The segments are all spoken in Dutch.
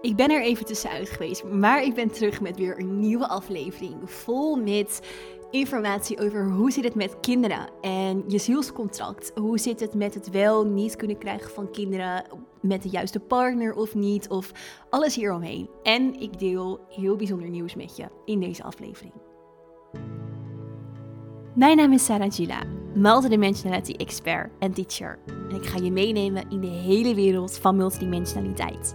Ik ben er even tussenuit geweest, maar ik ben terug met weer een nieuwe aflevering. Vol met informatie over hoe zit het met kinderen en je zielscontract. Hoe zit het met het wel niet kunnen krijgen van kinderen met de juiste partner of niet. Of alles hieromheen. En ik deel heel bijzonder nieuws met je in deze aflevering. Mijn naam is Sarah Gila, multidimensionality expert en teacher. En ik ga je meenemen in de hele wereld van multidimensionaliteit.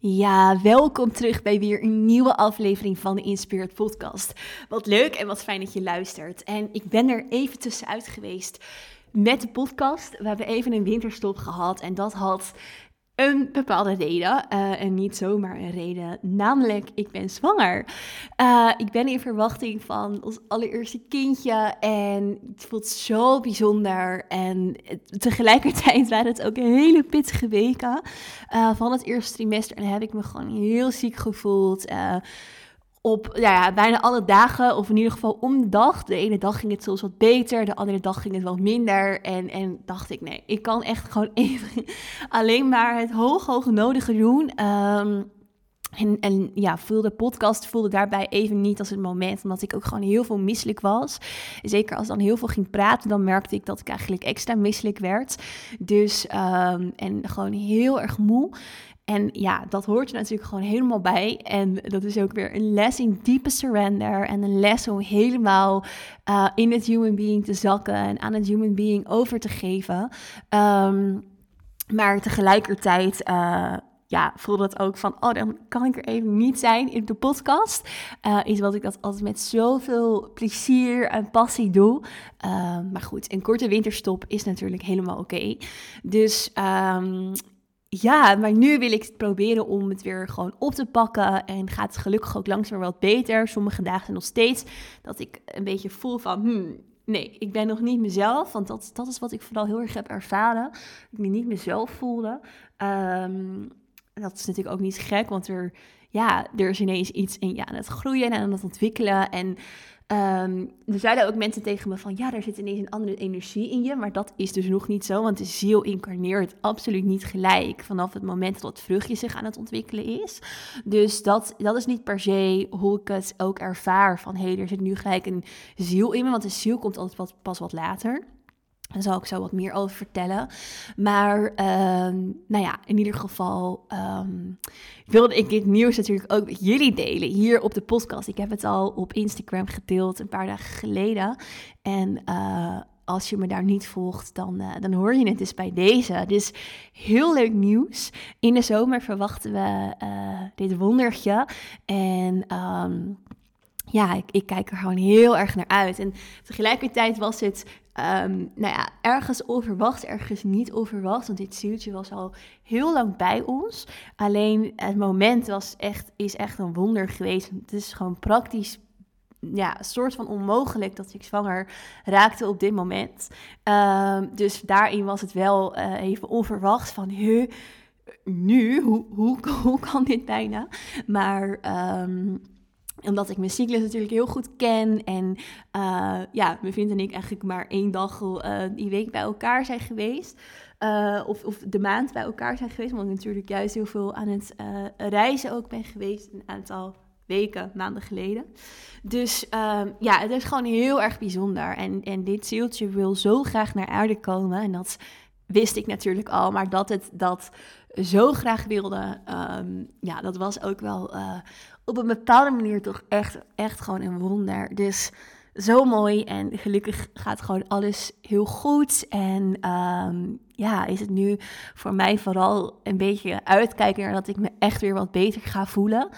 Ja, welkom terug bij weer een nieuwe aflevering van de Inspired Podcast. Wat leuk en wat fijn dat je luistert. En ik ben er even tussenuit geweest met de podcast. We hebben even een winterstop gehad en dat had een bepaalde reden. Uh, en niet zomaar een reden. Namelijk, ik ben zwanger. Uh, ik ben in verwachting van ons allereerste kindje. En het voelt zo bijzonder. En tegelijkertijd waren het ook hele pittige weken uh, van het eerste trimester. En heb ik me gewoon heel ziek gevoeld op ja, bijna alle dagen, of in ieder geval om de dag. De ene dag ging het soms wat beter, de andere dag ging het wat minder. En, en dacht ik, nee, ik kan echt gewoon even alleen maar het hoog, hoog nodige doen. Ehm, en, en ja, voelde podcast voelde daarbij even niet als het moment, omdat ik ook gewoon heel veel misselijk was. Zeker als dan heel veel ging praten, dan merkte ik dat ik eigenlijk extra misselijk werd. Dus, um, en gewoon heel erg moe. En ja, dat hoort je natuurlijk gewoon helemaal bij. En dat is ook weer een les in diepe surrender. En een les om helemaal uh, in het human being te zakken en aan het human being over te geven. Um, maar tegelijkertijd. Uh, ja, voelde het ook van, oh, dan kan ik er even niet zijn in de podcast. Uh, is wat ik dat altijd met zoveel plezier en passie doe. Uh, maar goed, een korte winterstop is natuurlijk helemaal oké. Dus um, ja, maar nu wil ik het proberen om het weer gewoon op te pakken. En gaat het gelukkig ook langzaam wat beter. Sommige dagen zijn nog steeds dat ik een beetje voel van... Hmm, nee, ik ben nog niet mezelf. Want dat, dat is wat ik vooral heel erg heb ervaren. Ik me niet mezelf voelde. Um, dat is natuurlijk ook niet gek, want er, ja, er is ineens iets in ja, aan het groeien en aan het ontwikkelen. En Um, er zeiden ook mensen tegen me van, ja, er zit ineens een andere energie in je, maar dat is dus nog niet zo, want de ziel incarneert absoluut niet gelijk vanaf het moment dat het vruchtje zich aan het ontwikkelen is. Dus dat, dat is niet per se hoe ik het ook ervaar van, hé, hey, er zit nu gelijk een ziel in me, want de ziel komt altijd pas wat later. Daar zal ik zo wat meer over vertellen. Maar um, nou ja, in ieder geval um, wilde ik dit nieuws natuurlijk ook met jullie delen hier op de podcast. Ik heb het al op Instagram gedeeld een paar dagen geleden. En uh, als je me daar niet volgt, dan, uh, dan hoor je het dus bij deze. Dus heel leuk nieuws. In de zomer verwachten we uh, dit wondertje. En um, ja, ik, ik, kijk er gewoon heel erg naar uit. En tegelijkertijd was het Um, nou ja, ergens onverwacht, ergens niet onverwacht. Want dit zieltje was al heel lang bij ons. Alleen het moment was echt, is echt een wonder geweest. Het is gewoon praktisch ja, soort van onmogelijk dat ik zwanger raakte op dit moment. Um, dus daarin was het wel uh, even onverwacht van, huh, nu, hoe, hoe, hoe kan dit bijna? Maar um, omdat ik mijn cyclus natuurlijk heel goed ken. En uh, ja, mijn vriend en ik eigenlijk maar één dag uh, die week bij elkaar zijn geweest. Uh, of, of de maand bij elkaar zijn geweest. Omdat ik natuurlijk juist heel veel aan het reizen ook ben geweest. Een aantal weken, maanden geleden. Dus um, ja, het is gewoon heel erg bijzonder. En, en dit zieltje wil zo graag naar aarde komen. En dat wist ik natuurlijk al. Maar dat het dat zo graag wilde, um, ja, dat was ook wel op een bepaalde manier toch echt, echt gewoon een wonder. Dus zo mooi en gelukkig gaat gewoon alles heel goed. En um, ja, is het nu voor mij vooral een beetje uitkijken naar dat ik me echt weer wat beter ga voelen.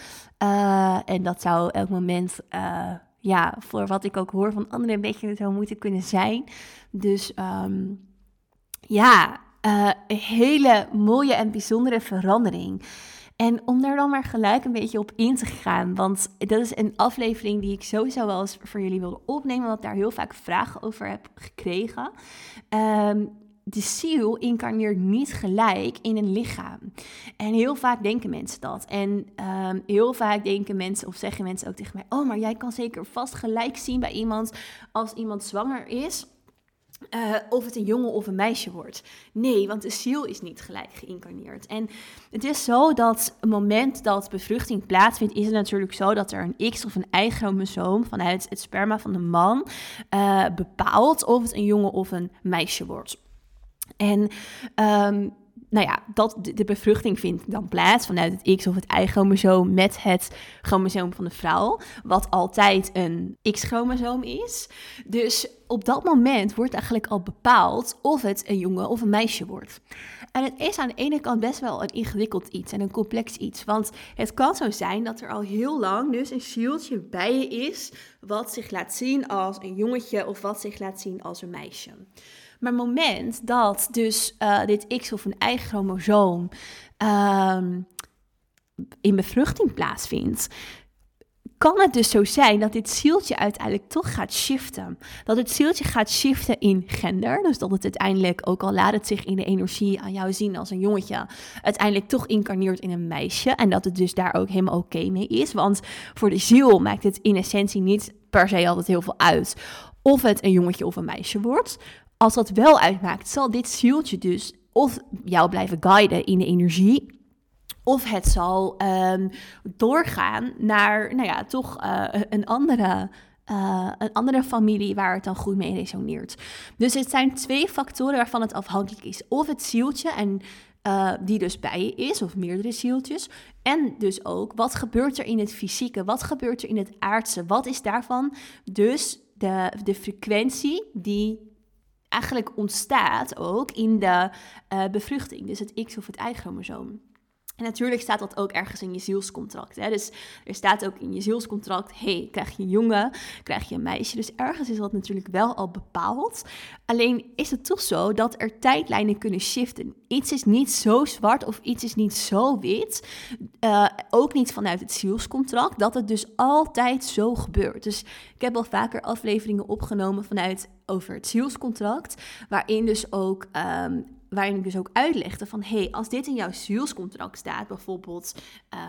Uh, en dat zou elk moment, uh, ja, voor wat ik ook hoor van anderen, een beetje zo moeten kunnen zijn. Dus um, ja, uh, een hele mooie en bijzondere verandering. En om daar dan maar gelijk een beetje op in te gaan. Want dat is een aflevering die ik sowieso wel eens voor jullie wilde opnemen. Omdat ik daar heel vaak vragen over heb gekregen. Um, de ziel incarneert niet gelijk in een lichaam. En heel vaak denken mensen dat. En um, heel vaak denken mensen, of zeggen mensen ook tegen mij: Oh, maar jij kan zeker vast gelijk zien bij iemand als iemand zwanger is. Uh, of het een jongen of een meisje wordt. Nee, want de ziel is niet gelijk geïncarneerd. En het is zo dat het moment dat bevruchting plaatsvindt, is het natuurlijk zo dat er een X of een Y-chromosoom vanuit het sperma van de man uh, bepaalt of het een jongen of een meisje wordt. En um, nou ja, dat, de, bevruchting vindt dan plaats vanuit het X of het Y-chromosoom met het chromosoom van de vrouw, wat altijd een X-chromosoom is. Dus op dat moment wordt eigenlijk al bepaald of het een jongen of een meisje wordt. En het is aan de ene kant best wel een ingewikkeld iets en een complex iets. Want het kan zo zijn dat er al heel lang dus een zieltje bij je is, wat zich laat zien als een jongetje of wat zich laat zien als een meisje. Maar het moment dat dus uh, dit X of een eigen chromosoom um, in bevruchting plaatsvindt, kan het dus zo zijn dat dit zieltje uiteindelijk toch gaat shiften. Dat het zieltje gaat shiften in gender. Dus dat het uiteindelijk, ook al laat het zich in de energie aan jou zien als een jongetje, uiteindelijk toch incarneert in een meisje. En dat het dus daar ook helemaal oké mee is. Want voor de ziel maakt het in essentie niet per se altijd heel veel uit of het een jongetje of een meisje wordt als dat wel uitmaakt, zal dit zieltje dus of jou blijven guiden in de energie. Of het zal um, doorgaan naar, nou ja, toch uh, een andere uh, een andere familie waar het dan goed mee resoneert. Dus het zijn twee factoren waarvan het afhankelijk is. Of het zieltje en uh, die dus bij je is, of meerdere zieltjes. En dus ook, wat gebeurt er in het fysieke? Wat gebeurt er in het aardse? Wat is daarvan dus de, de frequentie die eigenlijk ontstaat ook in de uh, bevruchting. Dus het X of het Y-chromosoom. En natuurlijk staat dat ook ergens in je zielscontract. Hè? Dus er staat ook in je zielscontract: hey, krijg je een jongen, krijg je een meisje. Dus ergens is dat natuurlijk wel al bepaald. Alleen is het toch zo dat er tijdlijnen kunnen shiften. Iets is niet zo zwart of iets is niet zo wit. Uh, ook niet vanuit het zielscontract, dat het dus altijd zo gebeurt. Dus ik heb al vaker afleveringen opgenomen vanuit over het zielscontract, waarin dus ook um, waarin ik dus ook uitlegde van, hé, hey, als dit in jouw zielscontract staat, bijvoorbeeld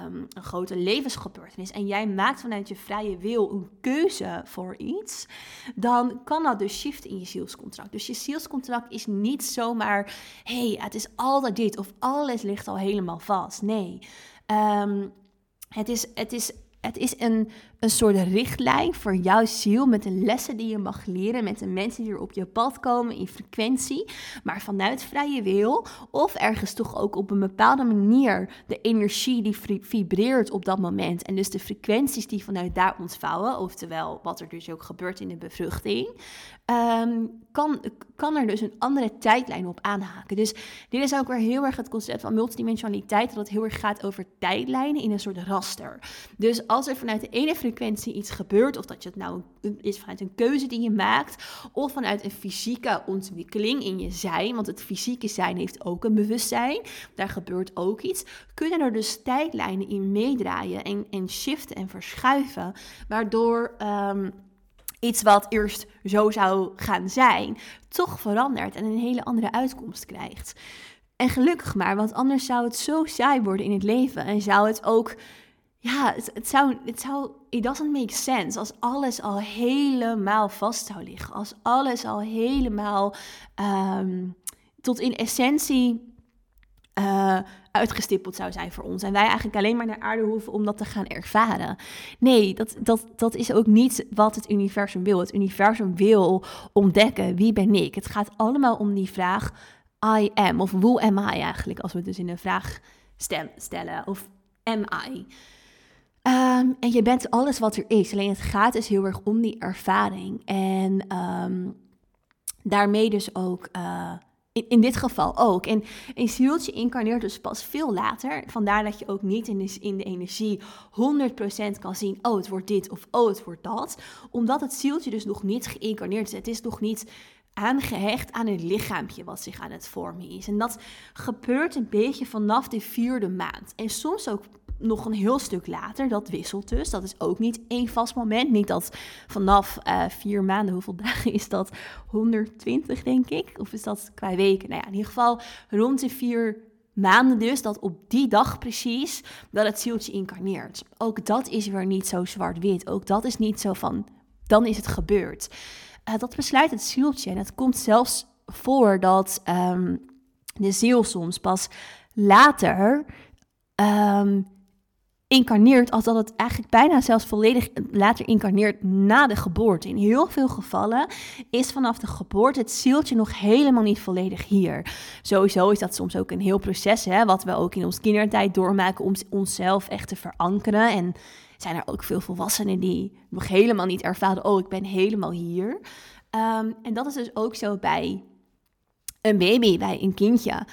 um, een grote levensgebeurtenis, en jij maakt vanuit je vrije wil een keuze voor iets, dan kan dat dus shiften in je zielscontract. Dus je zielscontract is niet zomaar, hé, hey, het is altijd dit, of alles ligt al helemaal vast. Nee. Um, het is, het is het is een, een soort richtlijn voor jouw ziel met de lessen die je mag leren, met de mensen die er op je pad komen in frequentie, maar vanuit vrije wil of ergens toch ook op een bepaalde manier de energie die vibreert op dat moment en dus de frequenties die vanuit daar ontvouwen, oftewel wat er dus ook gebeurt in de bevruchting, um, kan, kan er dus een andere tijdlijn op aanhaken. Dus dit is ook weer heel erg het concept van multidimensionaliteit, dat het heel erg gaat over tijdlijnen in een soort raster. Dus als er vanuit de ene frequentie iets gebeurt, of dat je het nou is vanuit een keuze die je maakt, of vanuit een fysieke ontwikkeling in je zijn, want het fysieke zijn heeft ook een bewustzijn, daar gebeurt ook iets, kunnen er dus tijdlijnen in meedraaien en, en shiften en verschuiven, waardoor. Um, iets wat eerst zo zou gaan zijn, toch verandert en een hele andere uitkomst krijgt. En gelukkig maar, want anders zou het zo saai worden in het leven en zou het ook, ja, het, het zou, het zou, it doesn't make sense als alles al helemaal vast zou liggen, als alles al helemaal um, tot in essentie uh, uitgestippeld zou zijn voor ons. En wij eigenlijk alleen maar naar aarde hoeven om dat te gaan ervaren. Nee, dat, dat, dat is ook niet wat het universum wil. Het universum wil ontdekken wie ben ik. Het gaat allemaal om die vraag I am. Of who am I eigenlijk, als we dus in een vraag stellen. Of am I? Um, en je bent alles wat er is. Alleen het gaat dus heel erg om die ervaring. En um, daarmee dus ook... Uh, in, in, dit geval ook. En een zieltje incarneert dus pas veel later. Vandaar dat je ook niet in de, in de energie 100% kan zien: oh, het wordt dit of oh, het wordt dat. Omdat het zieltje dus nog niet geïncarneerd is. Het is nog niet aangehecht aan een lichaampje wat zich aan het vormen is. En dat gebeurt een beetje vanaf de vierde maand. En soms ook nog een heel stuk later. Dat wisselt dus. Dat is ook niet één vast moment. Niet dat vanaf uh, vier maanden, hoeveel dagen is dat? 120 denk ik. Of is dat qua weken? Nou ja, in ieder geval rond de vier maanden dus, dat op die dag precies, dat het zieltje incarneert. Ook dat is weer niet zo zwart-wit. Ook dat is niet zo van, dan is het gebeurd. Uh, dat besluit het zieltje. En het komt zelfs voor dat um, de ziel soms pas later um, incarneert, als dat het eigenlijk bijna zelfs volledig later incarneert na de geboorte. In heel veel gevallen is vanaf de geboorte het zieltje nog helemaal niet volledig hier. Sowieso is dat soms ook een heel proces, hè, wat we ook in ons kindertijd doormaken om onszelf echt te verankeren. En zijn er ook veel volwassenen die nog helemaal niet ervaren, oh, ik ben helemaal hier. Um, en dat is dus ook zo bij een baby, bij een kindje.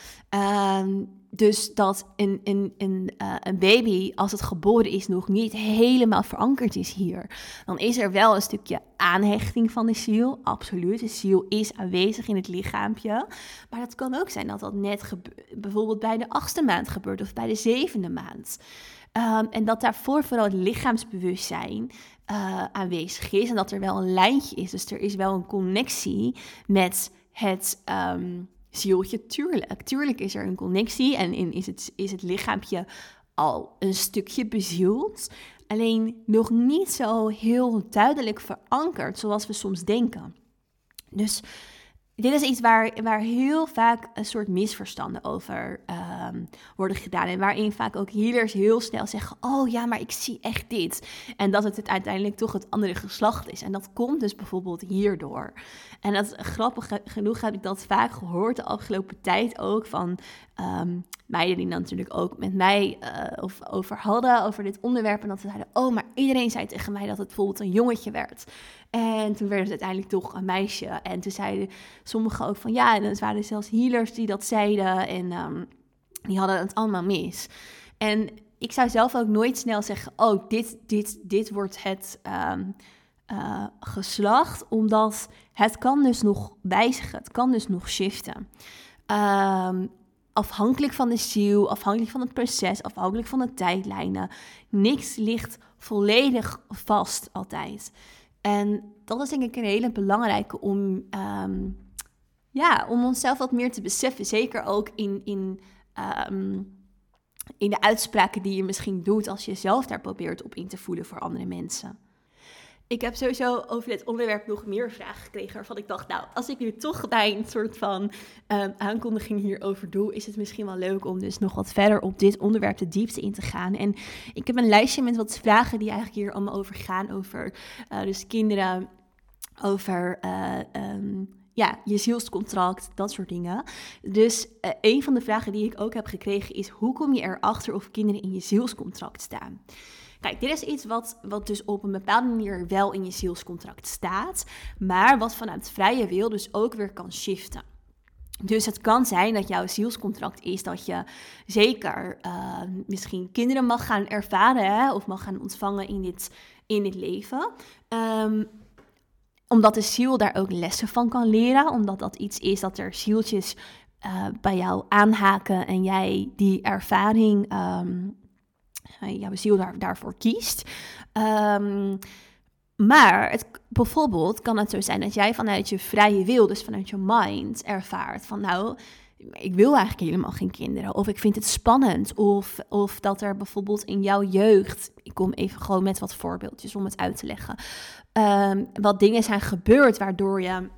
Um, dus dat een, een, een, uh, een baby, als het geboren is, nog niet helemaal verankerd is hier. Dan is er wel een stukje aanhechting van de ziel, absoluut. De ziel is aanwezig in het lichaampje. Maar dat kan ook zijn dat dat net bijvoorbeeld bij de achtste maand gebeurt of bij de zevende maand. Um, en dat daarvoor vooral het lichaamsbewustzijn uh, aanwezig is en dat er wel een lijntje is. Dus er is wel een connectie met het... Um, zieltje, tuurlijk. Tuurlijk is er een connectie en in is, het, is het lichaampje al een stukje bezield. Alleen nog niet zo heel duidelijk verankerd zoals we soms denken. Dus dit is iets waar, waar heel vaak een soort misverstanden over um, worden gedaan. En waarin vaak ook healers heel snel zeggen: Oh ja, maar ik zie echt dit. En dat het, het uiteindelijk toch het andere geslacht is. En dat komt dus bijvoorbeeld hierdoor. En dat grappig genoeg heb ik dat vaak gehoord de afgelopen tijd ook van um, meiden die natuurlijk ook met mij uh, over hadden, over dit onderwerp. En dat ze zeiden: Oh, maar iedereen zei tegen mij dat het bijvoorbeeld een jongetje werd. En toen werd het uiteindelijk toch een meisje. En toen zeiden sommigen ook van ja, en het waren zelfs healers die dat zeiden. En um, die hadden het allemaal mis. En ik zou zelf ook nooit snel zeggen: Oh, dit, dit, dit wordt het. Um, uh, geslacht, omdat het kan dus nog wijzigen, het kan dus nog shiften. Afhankelijk van de ziel, afhankelijk van het proces, afhankelijk van de tijdlijnen. Niks ligt volledig vast altijd. En dat is denk ik een hele belangrijke om, um, ja, om onszelf wat meer te beseffen. Zeker ook in, in, um, in de uitspraken die je misschien doet als je zelf daar probeert op in te voelen voor andere mensen. Ik heb sowieso over dit onderwerp nog meer vragen gekregen. Waarvan ik dacht, nou, als ik nu toch een soort van um, aankondiging hierover doe, is het misschien wel leuk om dus nog wat verder op dit onderwerp de diepte in te gaan. En ik heb een lijstje met wat vragen die eigenlijk hier allemaal over gaan. Over uh, dus kinderen, over uh, um, ja, je zielscontract, dat soort dingen. Dus uh, een van de vragen die ik ook heb gekregen is: hoe kom je erachter of kinderen in je zielscontract staan? Kijk, dit is iets wat, wat dus op een bepaalde manier wel in je zielscontract staat, maar wat vanuit vrije wil dus ook weer kan shiften. Dus het kan zijn dat jouw zielscontract is dat je zeker uh, misschien kinderen mag gaan ervaren of mag gaan ontvangen in dit, in dit leven. Um, omdat de ziel daar ook lessen van kan leren, omdat dat iets is dat er zieltjes uh, bij jou aanhaken en jij die ervaring um, jouw ziel daar, daarvoor kiest. Um, maar het, bijvoorbeeld kan het zo zijn dat jij vanuit je vrije wil, dus vanuit je mind, ervaart van nou, ik wil eigenlijk helemaal geen kinderen. Of ik vind het spannend. Of, of dat er bijvoorbeeld in jouw jeugd, ik kom even gewoon met wat voorbeeldjes om het uit te leggen, um, wat dingen zijn gebeurd waardoor je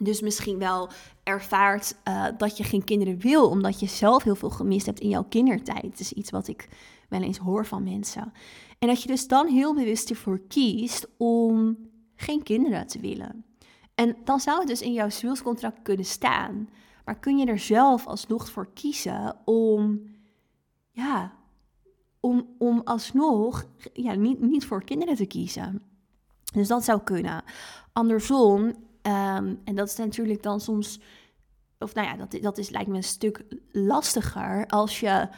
dus misschien wel ervaart uh, dat je geen kinderen wil, omdat je zelf heel veel gemist hebt in jouw kindertijd. Het is iets wat ik wel eens hoor van mensen. En dat je dus dan heel bewust ervoor kiest om geen kinderen te willen. En dan zou het dus in jouw zielscontract kunnen staan. Maar kun je er zelf alsnog voor kiezen om, ja, om, om alsnog ja, niet, niet voor kinderen te kiezen. Dus dat zou kunnen. Andersom, um, en dat is natuurlijk dan soms, of nou ja, dat, dat is, lijkt me een stuk lastiger als je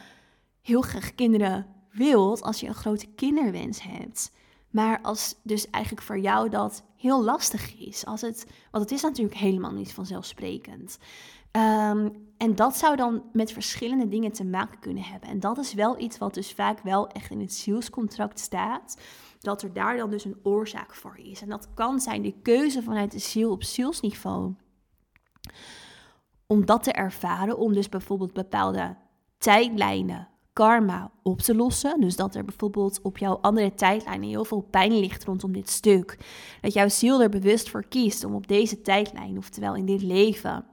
heel graag kinderen wilt, als je een grote kinderwens hebt, Maar als dus eigenlijk voor jou dat heel lastig is, als het, want het is natuurlijk helemaal niet vanzelfsprekend. Ehm, en dat zou dan met verschillende dingen te maken kunnen hebben. En dat is wel iets wat dus vaak wel echt in het zielscontract staat. Dat er daar dan dus een oorzaak voor is. En dat kan zijn de keuze vanuit de ziel op zielsniveau. Om dat te ervaren, om dus bijvoorbeeld bepaalde tijdlijnen, karma op te lossen. Dus dat er bijvoorbeeld op jouw andere tijdlijn heel veel pijn ligt rondom dit stuk. Dat jouw ziel er bewust voor kiest om op deze tijdlijn, oftewel in dit leven,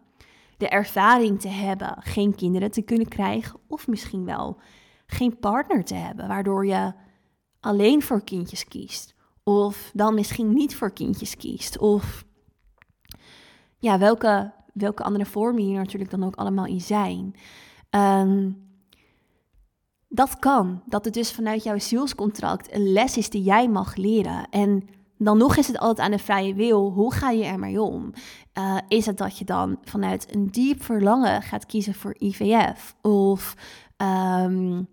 de ervaring te hebben geen kinderen te kunnen krijgen. Of misschien wel geen partner te hebben, waardoor je alleen voor kindjes kiest. Of dan misschien niet voor kindjes kiest. Of ja, welke, welke andere vormen hier natuurlijk dan ook allemaal in zijn. Ehm, dat kan. Dat het dus vanuit jouw zielscontract een les is die jij mag leren. En dan nog is het altijd aan de vrije wil. Hoe ga je ermee om? Uh, is het dat je dan vanuit een diep verlangen gaat kiezen voor IVF? Of um,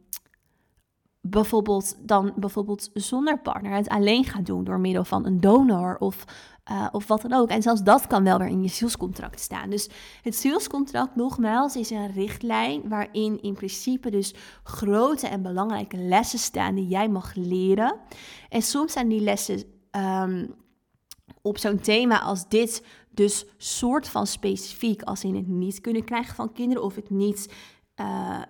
bijvoorbeeld dan bijvoorbeeld zonder partner het alleen gaat doen door middel van een donor of, uh, of wat dan ook. En zelfs dat kan wel weer in je zielscontract staan. Dus het zielscontract, nogmaals, is een richtlijn waarin in principe dus grote en belangrijke lessen staan die jij mag leren. En soms zijn die lessen um, op zo'n thema als dit dus soort van specifiek, als in het niet kunnen krijgen van kinderen of het niet. Uh,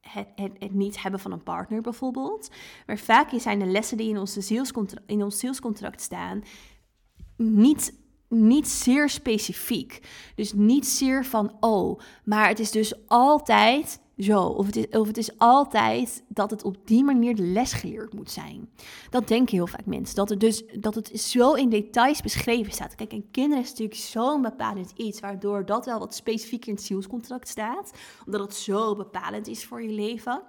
het, het, niet hebben van een partner bijvoorbeeld. Maar vaak zijn de lessen die in, onze in ons zielscontract staan niet, niet zeer specifiek. Dus niet zeer van, oh, maar het is dus altijd zo. Of het, is, of het is altijd dat het op die manier de les geleerd moet zijn. Dat denken heel vaak mensen. Dat het dus dat het zo in details beschreven staat. Kijk, en kinderen is natuurlijk zo'n bepalend iets, waardoor dat wel wat specifiek in het zielscontract staat. Omdat het zo bepalend is voor je leven.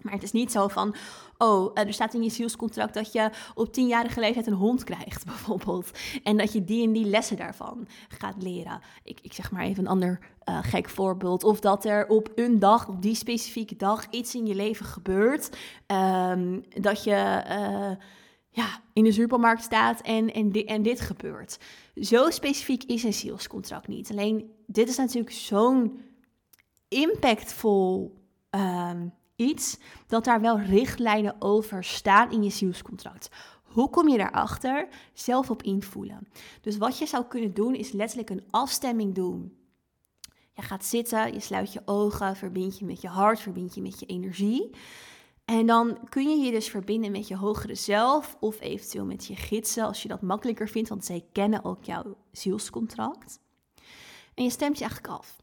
Maar het is niet zo van, oh, er staat in je zielscontract dat je op tienjarige leeftijd een hond krijgt, bijvoorbeeld. En dat je die en die lessen daarvan gaat leren. Ik, ik zeg maar even een ander uh, gek voorbeeld. Of dat er op een dag, op die specifieke dag, iets in je leven gebeurt. Um, dat je uh, ja, in de supermarkt staat en, en, en dit gebeurt. Zo specifiek is een zielscontract niet. Alleen, dit is natuurlijk zo'n impactvol... Um, iets dat daar wel richtlijnen over staan in je zielscontract. Hoe kom je daarachter? Zelf op invoelen. Dus wat je zou kunnen doen is letterlijk een afstemming doen. Je gaat zitten, je sluit je ogen, verbind je met je hart, verbind je met je energie. En dan kun je je dus verbinden met je hogere zelf of eventueel met je gidsen als je dat makkelijker vindt, want zij kennen ook jouw zielscontract. En je stemt je eigenlijk af.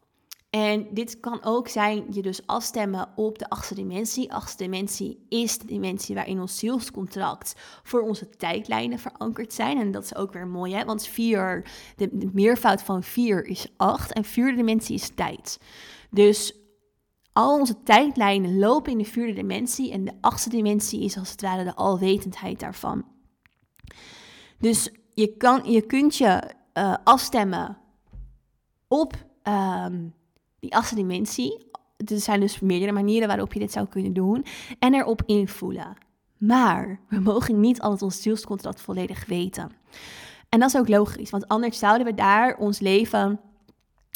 En dit kan ook zijn je dus afstemmen op de achtste dimensie. Achtste dimensie is de dimensie waarin ons zielscontract voor onze tijdlijnen verankerd zijn. En dat is ook weer mooi, hè? want vier, de, meervoud van vier is acht en vierde dimensie is tijd. Dus al onze tijdlijnen lopen in de vierde dimensie en de achtste dimensie is als het ware de alwetendheid daarvan. Dus je, kan, je kunt je uh, afstemmen op um, die achtste dimensie. Er zijn dus meerdere manieren waarop je dit zou kunnen doen. En erop invoelen. Maar we mogen niet altijd ons zielscontract volledig weten. En dat is ook logisch, want anders zouden we daar ons leven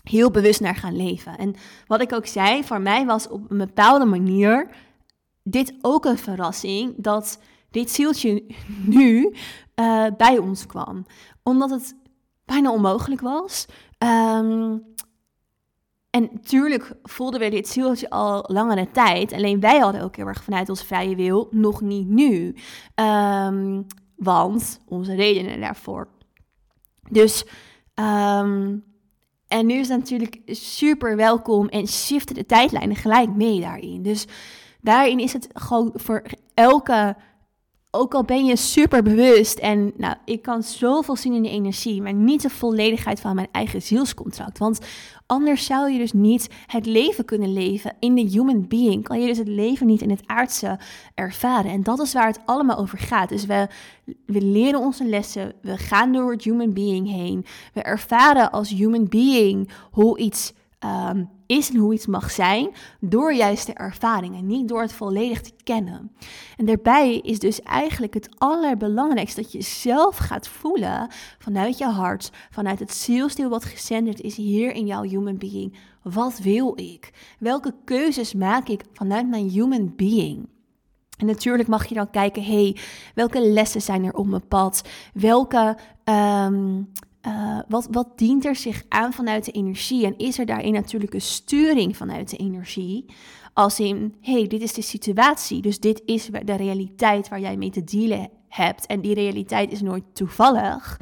heel bewust naar gaan leven. En wat ik ook zei, voor mij was op een bepaalde manier dit ook een verrassing dat dit zieltje nu uh, bij ons kwam. Omdat het bijna onmogelijk was. Um, en natuurlijk voelden we dit zieltje al langere tijd. Alleen wij hadden ook heel erg vanuit onze vrije wil nog niet nu. Um, want onze redenen daarvoor. Dus, um, en nu is het natuurlijk super welkom en shiften de tijdlijnen gelijk mee daarin. Dus daarin is het gewoon voor elke ook al ben je super bewust en nou, ik kan zoveel zien in de energie, maar niet de volledigheid van mijn eigen zielscontract. Want anders zou je dus niet het leven kunnen leven in de human being. Kan je dus het leven niet in het aardse ervaren. En dat is waar het allemaal over gaat. Dus we, we leren onze lessen, we gaan door het human being heen. We ervaren als human being hoe iets ehm, is en hoe iets mag zijn door juist de ervaring en niet door het volledig te kennen. En daarbij is dus eigenlijk het allerbelangrijkste dat je zelf gaat voelen vanuit je hart, vanuit het zielsdeel wat gezenderd is hier in jouw human being. Wat wil ik? Welke keuzes maak ik vanuit mijn human being? En natuurlijk mag je dan kijken, hey, welke lessen zijn er op mijn pad? Welke, ehm, eh, wat, wat dient er zich aan vanuit de energie? En is er daarin natuurlijk een sturing vanuit de energie? Als in, hey, dit is de situatie, dus dit is de realiteit waar jij mee te dealen hebt. En die realiteit is nooit toevallig.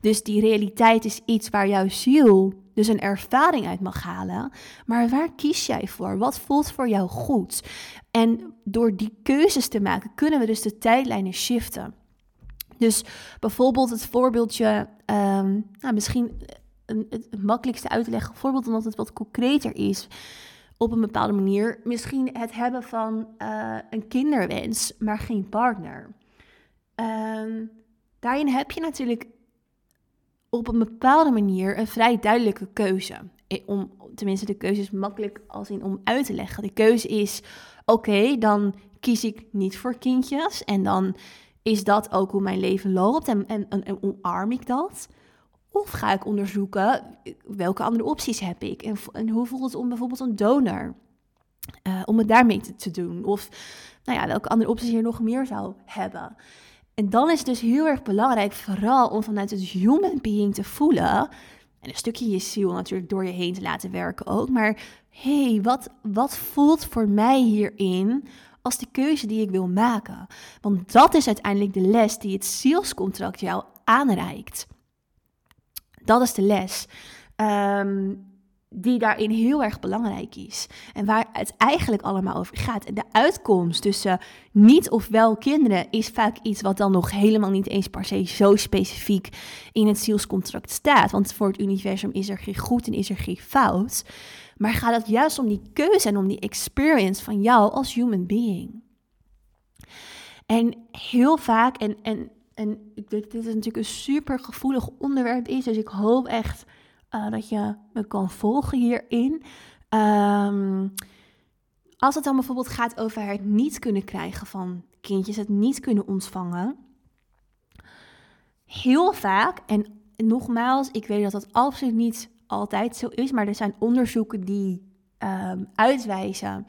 Dus die realiteit is iets waar jouw ziel dus een ervaring uit mag halen. Maar waar kies jij voor? Wat voelt voor jou goed? En door die keuzes te maken, kunnen we dus de tijdlijnen shiften. Dus bijvoorbeeld het voorbeeldje, um, nou, misschien een, het makkelijkste uit te leggen, voorbeeld omdat het wat concreter is op een bepaalde manier. Misschien het hebben van uh, een kinderwens, maar geen partner. Um, daarin heb je natuurlijk op een bepaalde manier een vrij duidelijke keuze. Om, tenminste, de keuze is makkelijk als in om uit te leggen. De keuze is: oké, dan kies ik niet voor kindjes. En dan is dat ook hoe mijn leven loopt en, en, en, omarm ik dat. Of ga ik onderzoeken welke andere opties heb ik en, en hoe voelt het om bijvoorbeeld een donor? Uh, om het daarmee te, te, doen. Of nou ja, welke andere opties je nog meer zou hebben. En dan is dus heel erg belangrijk, vooral om vanuit het human being te voelen. En een stukje je ziel natuurlijk door je heen te laten werken ook. Maar hey, wat, wat voelt voor mij hierin als de keuze die ik wil maken? Want dat is uiteindelijk de les die het zielscontract jou aanreikt. Dat is de les. Um, die daarin heel erg belangrijk is. En waar het eigenlijk allemaal over gaat. En de uitkomst tussen niet of wel kinderen is vaak iets wat dan nog helemaal niet eens per se zo specifiek in het zielscontract staat. Want voor het universum is er geen goed en is er geen fout. Maar gaat het juist om die keuze en om die experience van jou als human being. En heel vaak, en, en, en dit is natuurlijk een super gevoelig onderwerp is, dus ik hoop echt uh, dat je me kan volgen hierin. Um, als het dan bijvoorbeeld gaat over het niet kunnen krijgen van kindjes, het niet kunnen ontvangen. Heel vaak, en nogmaals, ik weet dat dat absoluut niet altijd zo is, maar er zijn onderzoeken die um, uitwijzen.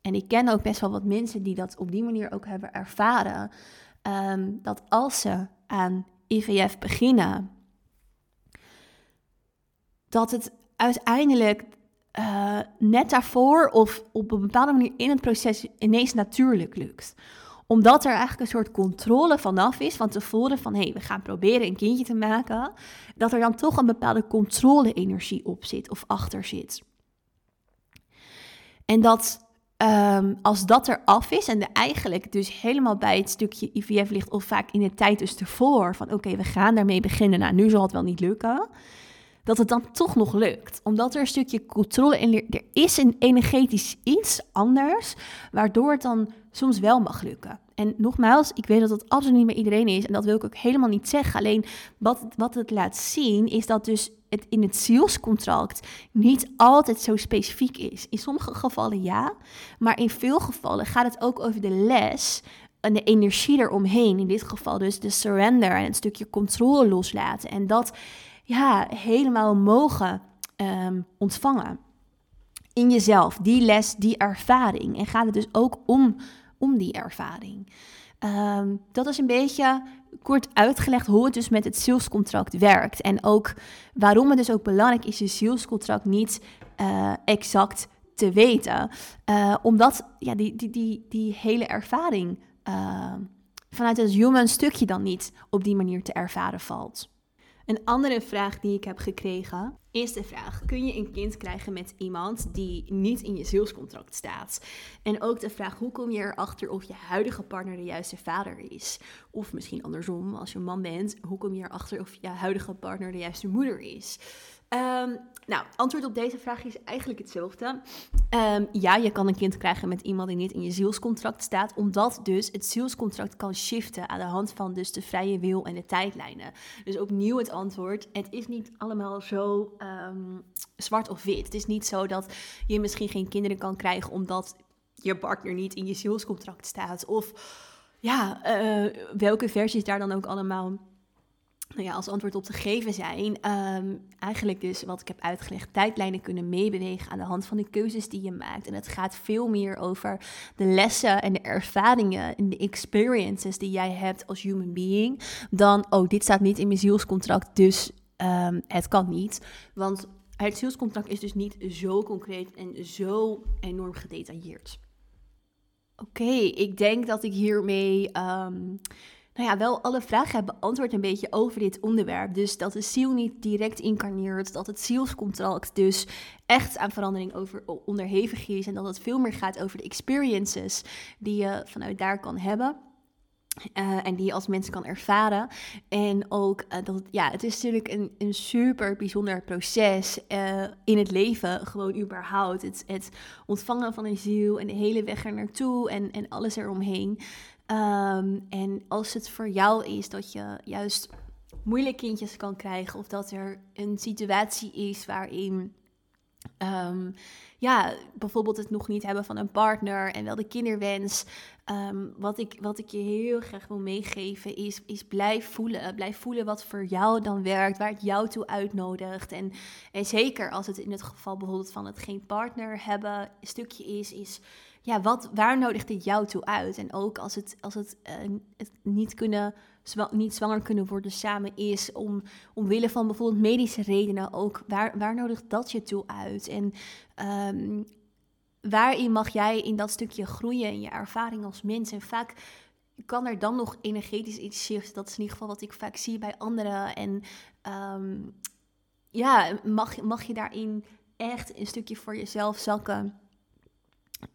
En ik ken ook best wel wat mensen die dat op die manier ook hebben ervaren. Um, dat als ze aan IVF beginnen, dat het uiteindelijk uh, net daarvoor of op een bepaalde manier in het proces ineens natuurlijk lukt omdat er eigenlijk een soort controle vanaf is van tevoren van hé, hey, we gaan proberen een kindje te maken, dat er dan toch een bepaalde controle-energie op zit of achter zit. En dat um, als dat er af is en de eigenlijk dus helemaal bij het stukje IVF ligt of vaak in de tijd dus ervoor van oké, we gaan daarmee beginnen, nou nu zal het wel niet lukken dat het dan toch nog lukt. Omdat er een stukje controle in er is een energetisch iets anders, waardoor het dan soms wel mag lukken. En nogmaals, ik weet dat dat absoluut niet meer iedereen is en dat wil ik ook helemaal niet zeggen. Alleen wat, wat het laat zien is dat dus het in het zielscontract niet altijd zo specifiek is. In sommige gevallen ja, maar in veel gevallen gaat het ook over de les en de energie eromheen. In dit geval dus de surrender en het stukje controle loslaten. En dat ja, helemaal mogen um, ontvangen. In jezelf, die les, die ervaring. En gaat het dus ook om, om die ervaring. Um, dat is een beetje kort uitgelegd hoe het dus met het zielscontract werkt. En ook waarom het dus ook belangrijk is je zielscontract niet uh, exact te weten. Uh, omdat ja, die, die, die, die hele ervaring uh, vanuit het human stukje dan niet op die manier te ervaren valt. Een andere vraag die ik heb gekregen is de vraag: kun je een kind krijgen met iemand die niet in je zielscontract staat? En ook de vraag: hoe kom je erachter of je huidige partner de juiste vader is? Of misschien andersom, als je een man bent, hoe kom je erachter of je huidige partner de juiste moeder is? Um, nou, antwoord op deze vraag is eigenlijk hetzelfde. Um, ja, je kan een kind krijgen met iemand die niet in je zielscontract staat, omdat dus het zielscontract kan shiften aan de hand van dus de vrije wil en de tijdlijnen. Dus opnieuw het antwoord, het is niet allemaal zo um, zwart of wit. Het is niet zo dat je misschien geen kinderen kan krijgen omdat je partner niet in je zielscontract staat. Of ja, uh, welke versies daar dan ook allemaal nou ja, als antwoord op te geven zijn. Um, eigenlijk dus wat ik heb uitgelegd, tijdlijnen kunnen meebewegen aan de hand van de keuzes die je maakt. En het gaat veel meer over de lessen en de ervaringen en de experiences die jij hebt als human being. Dan, oh, dit staat niet in mijn zielscontract, dus um, het kan niet. Want het zielscontract is dus niet zo concreet en zo enorm gedetailleerd. Oké, ik denk dat ik hiermee um, nou ja, wel alle vragen heb beantwoord een beetje over dit onderwerp. Dus dat de ziel niet direct incarneert, dat het zielscontract dus echt aan verandering over, onderhevig is en dat het veel meer gaat over de experiences die je vanuit daar kan hebben. Uh, en die je als mens kan ervaren. En ook uh, dat ja, het is natuurlijk een, een super bijzonder proces uh, in het leven, gewoon überhaupt. Het, het ontvangen van een ziel en de hele weg er naartoe en, en alles eromheen. Um, en als het voor jou is dat je juist moeilijk kindjes kan krijgen, of dat er een situatie is waarin um, ja, bijvoorbeeld het nog niet hebben van een partner en wel de kinderwens. Um, wat, ik, wat ik je heel graag wil meegeven is, is blijf voelen. Blijf voelen wat voor jou dan werkt, waar het jou toe uitnodigt. En, en zeker als het in het geval bijvoorbeeld van het geen partner hebben stukje is, is ja, wat, waar nodigt dit jou toe uit? En ook als het, als het, het niet, kunnen, niet zwanger kunnen worden samen is, om, omwille van bijvoorbeeld medische redenen ook, waar, waar nodigt dat je toe uit? En um, waarin mag jij in dat stukje groeien in je ervaring als mens? En vaak kan er dan nog energetisch iets shiften. Dat is in ieder geval wat ik vaak zie bij anderen. En um, ja, mag, mag je daarin echt een stukje voor jezelf zakken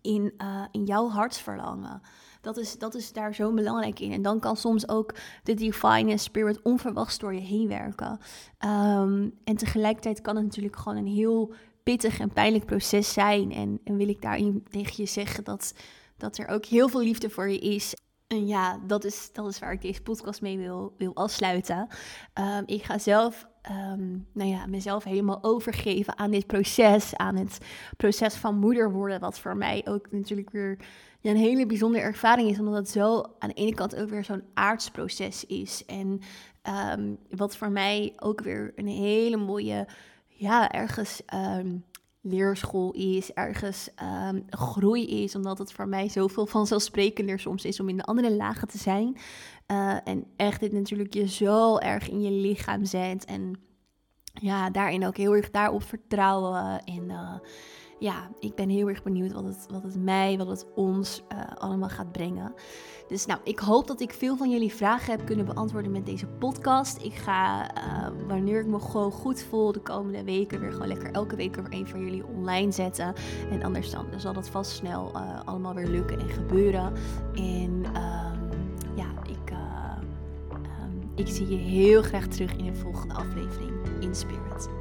in, uh, in jouw hartsverlangen. Dat is, dat is daar zo belangrijk in. En dan kan soms ook de divine spirit onverwachts door je heen werken. Um, en tegelijkertijd kan het natuurlijk gewoon een heel pittig en pijnlijk proces zijn. En, en wil ik daarin tegen je zeggen dat, dat er ook heel veel liefde voor je is. En ja, dat is, dat is waar ik deze podcast mee wil, wil afsluiten. Um, ik ga zelf um, nou ja, mezelf helemaal overgeven aan dit proces. Aan het proces van moeder worden. Wat voor mij ook natuurlijk weer ja, een hele bijzondere ervaring is. Omdat het zo aan de ene kant ook weer zo'n aardsproces is. En um, wat voor mij ook weer een hele mooie, ja, ergens leerschool is, ergens groei is, omdat het voor mij zoveel vanzelfsprekender soms is om in de andere lagen te zijn. Uh, en echt dit natuurlijk je zo erg in je lichaam zet en ja, daarin ook heel erg daarop vertrouwen en uh, ja, ik ben heel erg benieuwd wat het, wat het mij, wat het ons uh, allemaal gaat brengen. Dus nou, ik hoop dat ik veel van jullie vragen heb kunnen beantwoorden met deze podcast. Ik ga, wanneer ik me gewoon goed voel, de komende weken weer gewoon lekker elke week weer een van jullie online zetten. En anders dan, zal dat vast snel allemaal weer lukken en gebeuren. En ik zie je heel graag terug in de volgende aflevering in Spirit.